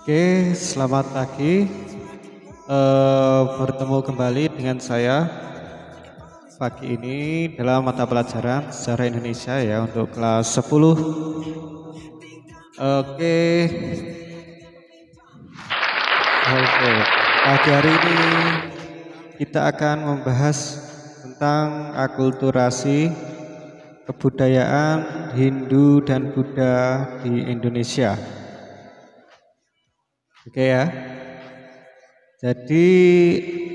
Oke, selamat pagi. Uh, bertemu kembali dengan saya pagi ini dalam mata pelajaran sejarah Indonesia ya untuk kelas 10. Oke. Oke, pagi hari ini kita akan membahas tentang akulturasi kebudayaan Hindu dan Buddha di Indonesia. Oke ya. Jadi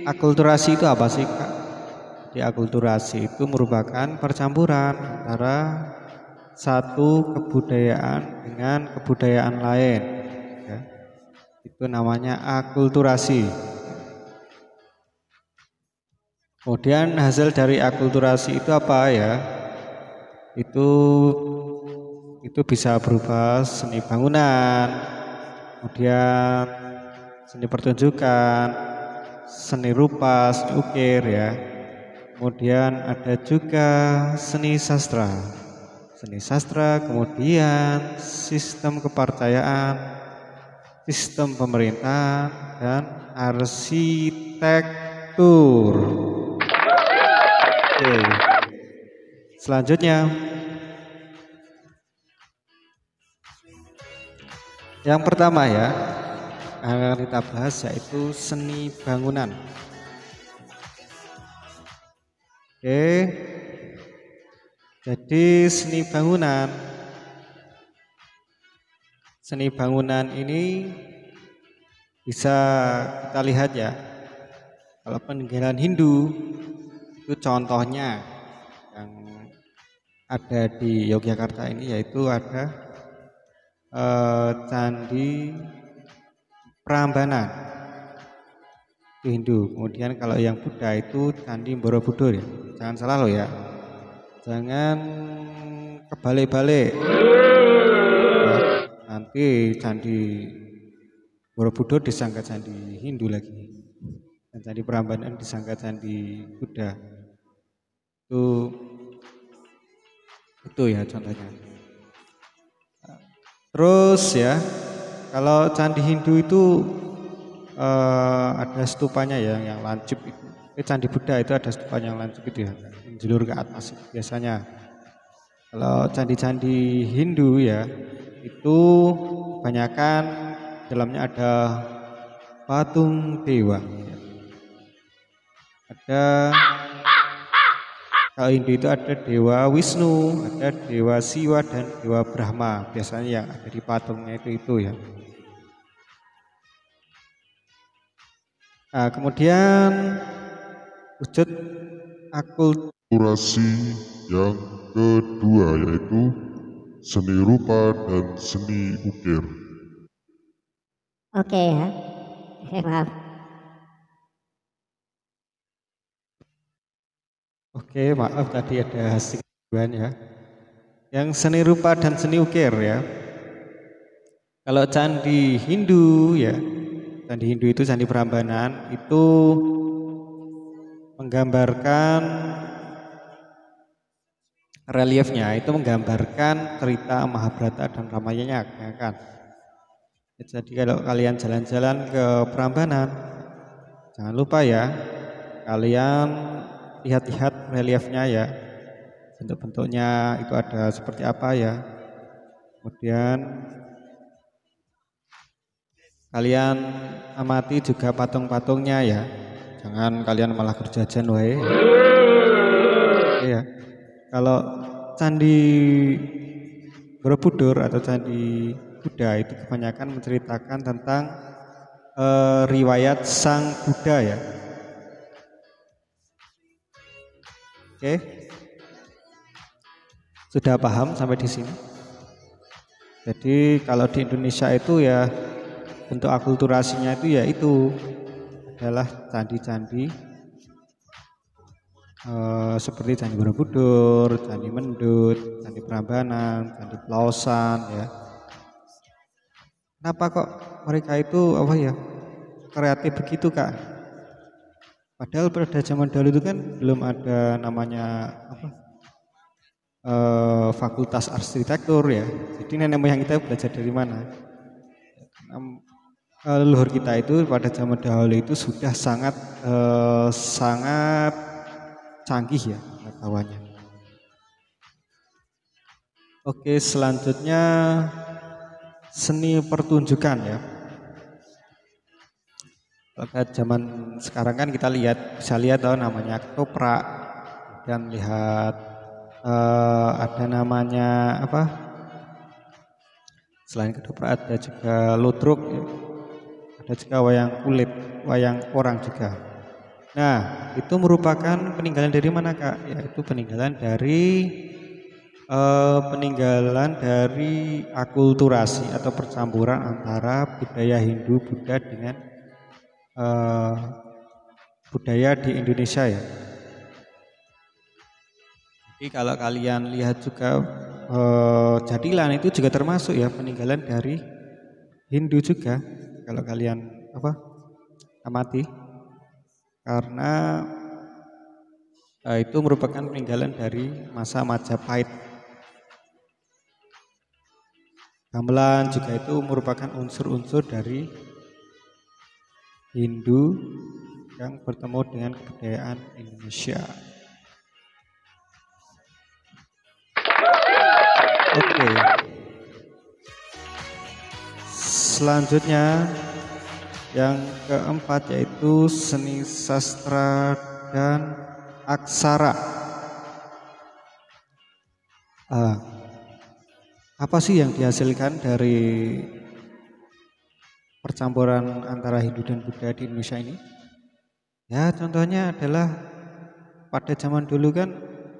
akulturasi itu apa sih Kak? Jadi akulturasi itu merupakan percampuran antara satu kebudayaan dengan kebudayaan lain. Ya. Itu namanya akulturasi. Kemudian hasil dari akulturasi itu apa ya? Itu itu bisa berupa seni bangunan, kemudian seni pertunjukan, seni rupa, seni ukir ya. Kemudian ada juga seni sastra. Seni sastra, kemudian sistem kepercayaan, sistem pemerintahan dan arsitektur. Oke. Selanjutnya Yang pertama ya, akan kita bahas yaitu seni bangunan. Oke. Jadi seni bangunan Seni bangunan ini bisa kita lihat ya. Kalau peninggalan Hindu itu contohnya yang ada di Yogyakarta ini yaitu ada eh, candi Prambanan itu Hindu. Kemudian kalau yang Buddha itu candi Borobudur ya. Jangan salah loh ya. Jangan kebalik-balik. Ya, nanti candi Borobudur disangka candi Hindu lagi. Dan candi Prambanan disangka candi Buddha. Itu itu ya contohnya. Terus ya, kalau candi Hindu itu uh, ada stupanya ya yang lancip itu. Eh, candi Buddha itu ada stupanya yang lancip itu ya, menjulur ke atas biasanya. Kalau candi-candi Hindu ya, itu kebanyakan dalamnya ada patung dewa. Ada kalau Hindu itu ada Dewa Wisnu, ada Dewa Siwa dan Dewa Brahma. Biasanya yang ada di patungnya itu itu ya. Nah, kemudian wujud akulturasi yang kedua yaitu seni rupa dan seni ukir. Oke ya. Eh, maaf. Oke, maaf tadi ada gangguan ya. Yang seni rupa dan seni ukir ya. Kalau candi Hindu ya, candi Hindu itu candi Prambanan itu menggambarkan reliefnya itu menggambarkan cerita Mahabharata dan Ramayana ya kan. Jadi kalau kalian jalan-jalan ke Prambanan jangan lupa ya kalian lihat-lihat reliefnya ya. Bentuk-bentuknya itu ada seperti apa ya. Kemudian kalian amati juga patung-patungnya ya. Jangan kalian malah kerjajan wae ya kalau candi Borobudur atau candi Buddha itu kebanyakan menceritakan tentang uh, riwayat sang Buddha ya Oke. Sudah paham sampai di sini? Jadi kalau di Indonesia itu ya bentuk akulturasinya itu ya itu adalah candi-candi eh, seperti Candi Borobudur, Candi Mendut, Candi Prambanan, Candi Pelausan ya. Kenapa kok mereka itu apa ya kreatif begitu kak? Padahal pada zaman dahulu itu kan belum ada namanya apa e, fakultas arsitektur ya. Jadi nenek moyang kita belajar dari mana? uh, leluhur kita itu pada zaman dahulu itu sudah sangat uh, sangat canggih ya pengetahuannya. Oke, selanjutnya seni pertunjukan ya. Pada zaman sekarang kan kita lihat bisa lihat oh, namanya toprak dan lihat uh, ada namanya apa? Selain ketoprak ada juga ludruk ya. Ada juga wayang kulit, wayang orang juga. Nah, itu merupakan peninggalan dari mana Kak? Yaitu peninggalan dari uh, peninggalan dari akulturasi atau percampuran antara budaya Hindu Buddha dengan uh, budaya di Indonesia ya. Jadi kalau kalian lihat juga uh, jadilan itu juga termasuk ya peninggalan dari Hindu juga. Kalau kalian apa amati. Karena uh, itu merupakan peninggalan dari masa Majapahit. Gamelan juga itu merupakan unsur-unsur dari Hindu yang bertemu dengan kebudayaan Indonesia. Oke. Selanjutnya yang keempat yaitu seni sastra dan aksara. Ah, apa sih yang dihasilkan dari percampuran antara Hindu dan Buddha di Indonesia ini? Ya, contohnya adalah pada zaman dulu kan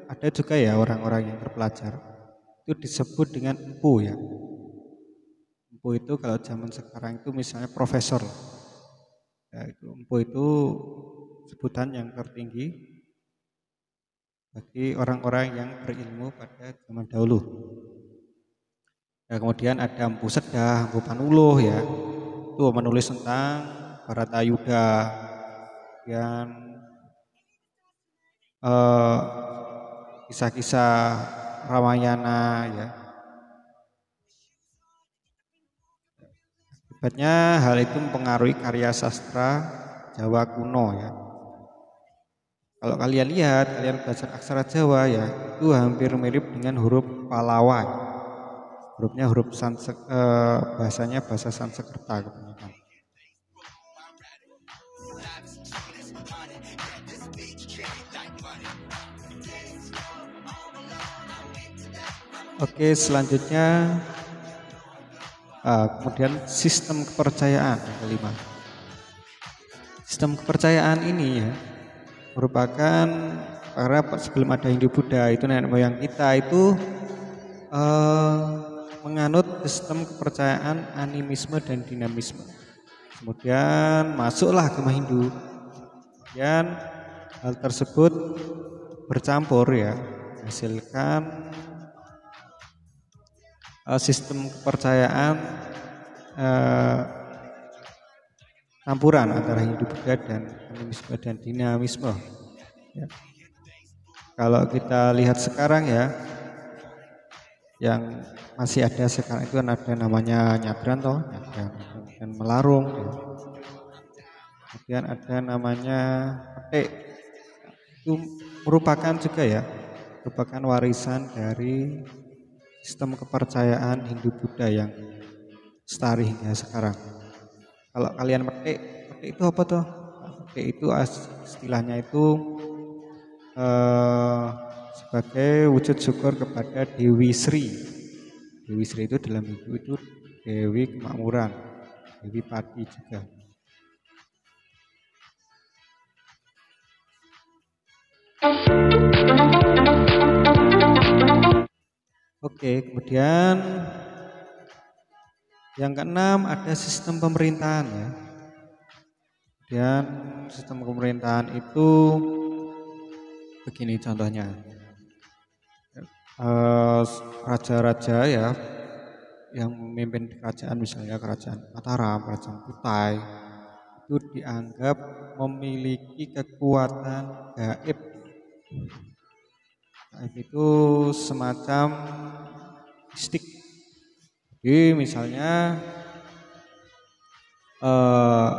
ada juga ya orang-orang yang terpelajar. Itu disebut dengan empu ya. Empu itu kalau zaman sekarang itu misalnya profesor. Ya, itu empu itu sebutan yang tertinggi bagi orang-orang yang berilmu pada zaman dahulu. Ya, kemudian ada Empu Sedah, Empu Panuluh ya. Itu menulis tentang Baratayuda yang eh, kisah-kisah Ramayana ya. Akibatnya hal itu mempengaruhi karya sastra Jawa kuno ya. Kalau kalian lihat, kalian belajar aksara Jawa ya, itu hampir mirip dengan huruf Palawa. Ya hurufnya huruf Sansek, eh, bahasanya bahasa Sanskerta kebanyakan. Oke, selanjutnya uh, kemudian sistem kepercayaan yang kelima. Sistem kepercayaan ini ya merupakan karena sebelum ada Hindu Buddha itu nenek moyang kita itu uh, menganut sistem kepercayaan animisme dan dinamisme. Kemudian masuklah agama Hindu. Dan hal tersebut bercampur ya, menghasilkan uh, sistem kepercayaan uh, campuran antara Hindu Buddha dan animisme dan dinamisme. Ya. Kalau kita lihat sekarang ya, yang masih ada sekarang itu kan ada namanya nyadran toh nyadran dan melarung. Ya. kemudian ada namanya petik. Itu merupakan juga ya merupakan warisan dari sistem kepercayaan Hindu Buddha yang setari hingga sekarang. Kalau kalian petik petik itu apa toh? Petik itu istilahnya itu eh, sebagai wujud syukur kepada Dewi Sri. Dewi Sri itu dalam Hindu itu Dewi kemakmuran, Dewi padi juga. Oke, kemudian yang keenam ada sistem pemerintahan ya. Kemudian sistem pemerintahan itu begini contohnya. Eh, raja-raja ya yang memimpin kerajaan misalnya kerajaan Mataram, kerajaan Kutai itu dianggap memiliki kekuatan gaib. Gaib itu semacam mistik. Jadi misalnya eh,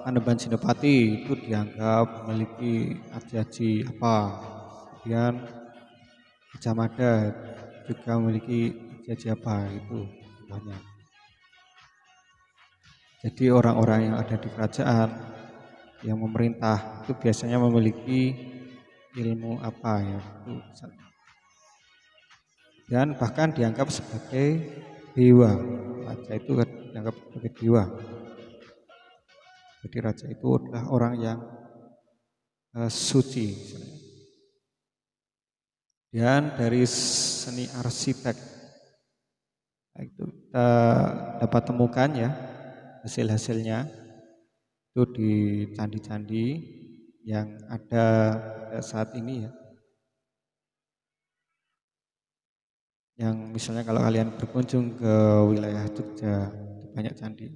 Panembahan Senopati itu dianggap memiliki aji-aji apa. Kemudian Mada juga memiliki aji-aji apa itu? Contohnya. Jadi orang-orang yang ada di kerajaan yang memerintah itu biasanya memiliki ilmu apa ya itu dan bahkan dianggap sebagai dewa. Raja itu dianggap sebagai dewa. Jadi raja itu adalah orang yang uh, suci dan dari seni arsitek itu kita dapat temukan ya hasil-hasilnya itu di candi-candi yang ada saat ini ya. Yang misalnya kalau kalian berkunjung ke wilayah Jogja, banyak candi.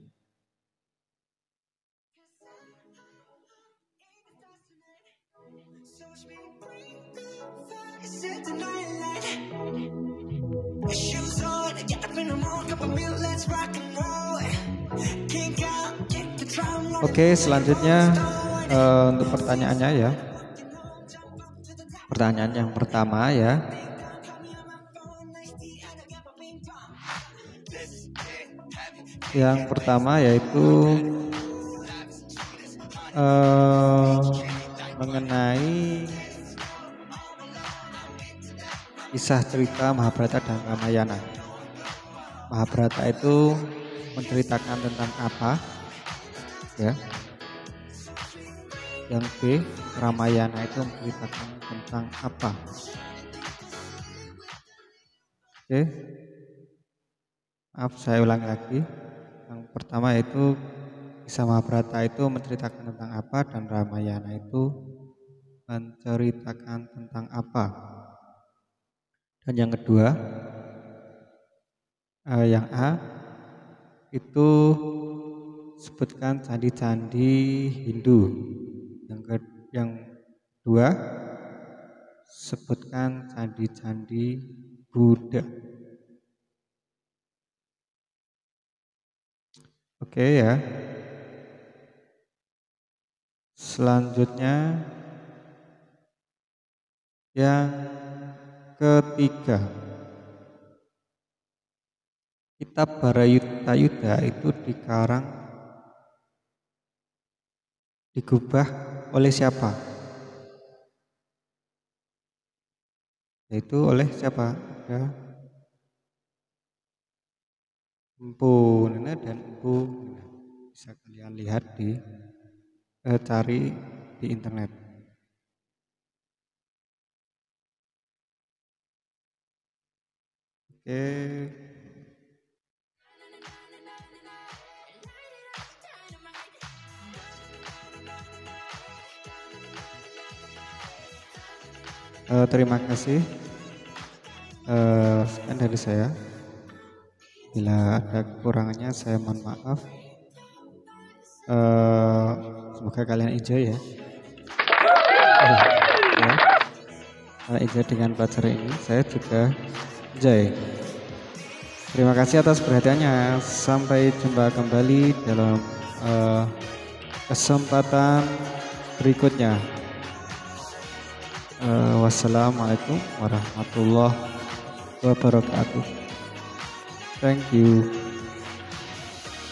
Oke, selanjutnya uh, untuk pertanyaannya ya. Pertanyaan yang pertama ya. Yang pertama yaitu uh, mengenai kisah cerita Mahabharata dan Ramayana. Mahabharata itu menceritakan tentang apa? ya. Yang B Ramayana itu menceritakan tentang apa? Oke. Maaf saya ulang lagi. Yang pertama itu kisah Mahabharata itu menceritakan tentang apa dan Ramayana itu menceritakan tentang apa? Dan yang kedua eh, yang A itu sebutkan candi-candi Hindu. Yang ke, yang kedua sebutkan candi-candi Buddha. Oke ya. Selanjutnya yang ketiga. Kitab Barayuta Yuda itu dikarang digubah oleh siapa? Yaitu oleh siapa? Ya. Empu Nena dan Empu bisa kalian lihat di eh, cari di internet. Oke. Uh, terima kasih. Uh, sekian dari saya. Bila ada kekurangannya saya mohon maaf. Uh, semoga kalian enjoy ya. Ya. Enjoy dengan pelajaran ini. Saya juga enjoy. Terima kasih atas perhatiannya. Sampai jumpa kembali dalam uh, kesempatan berikutnya. Uh, wassalamualaikum warahmatullahi wabarakatuh. Thank you.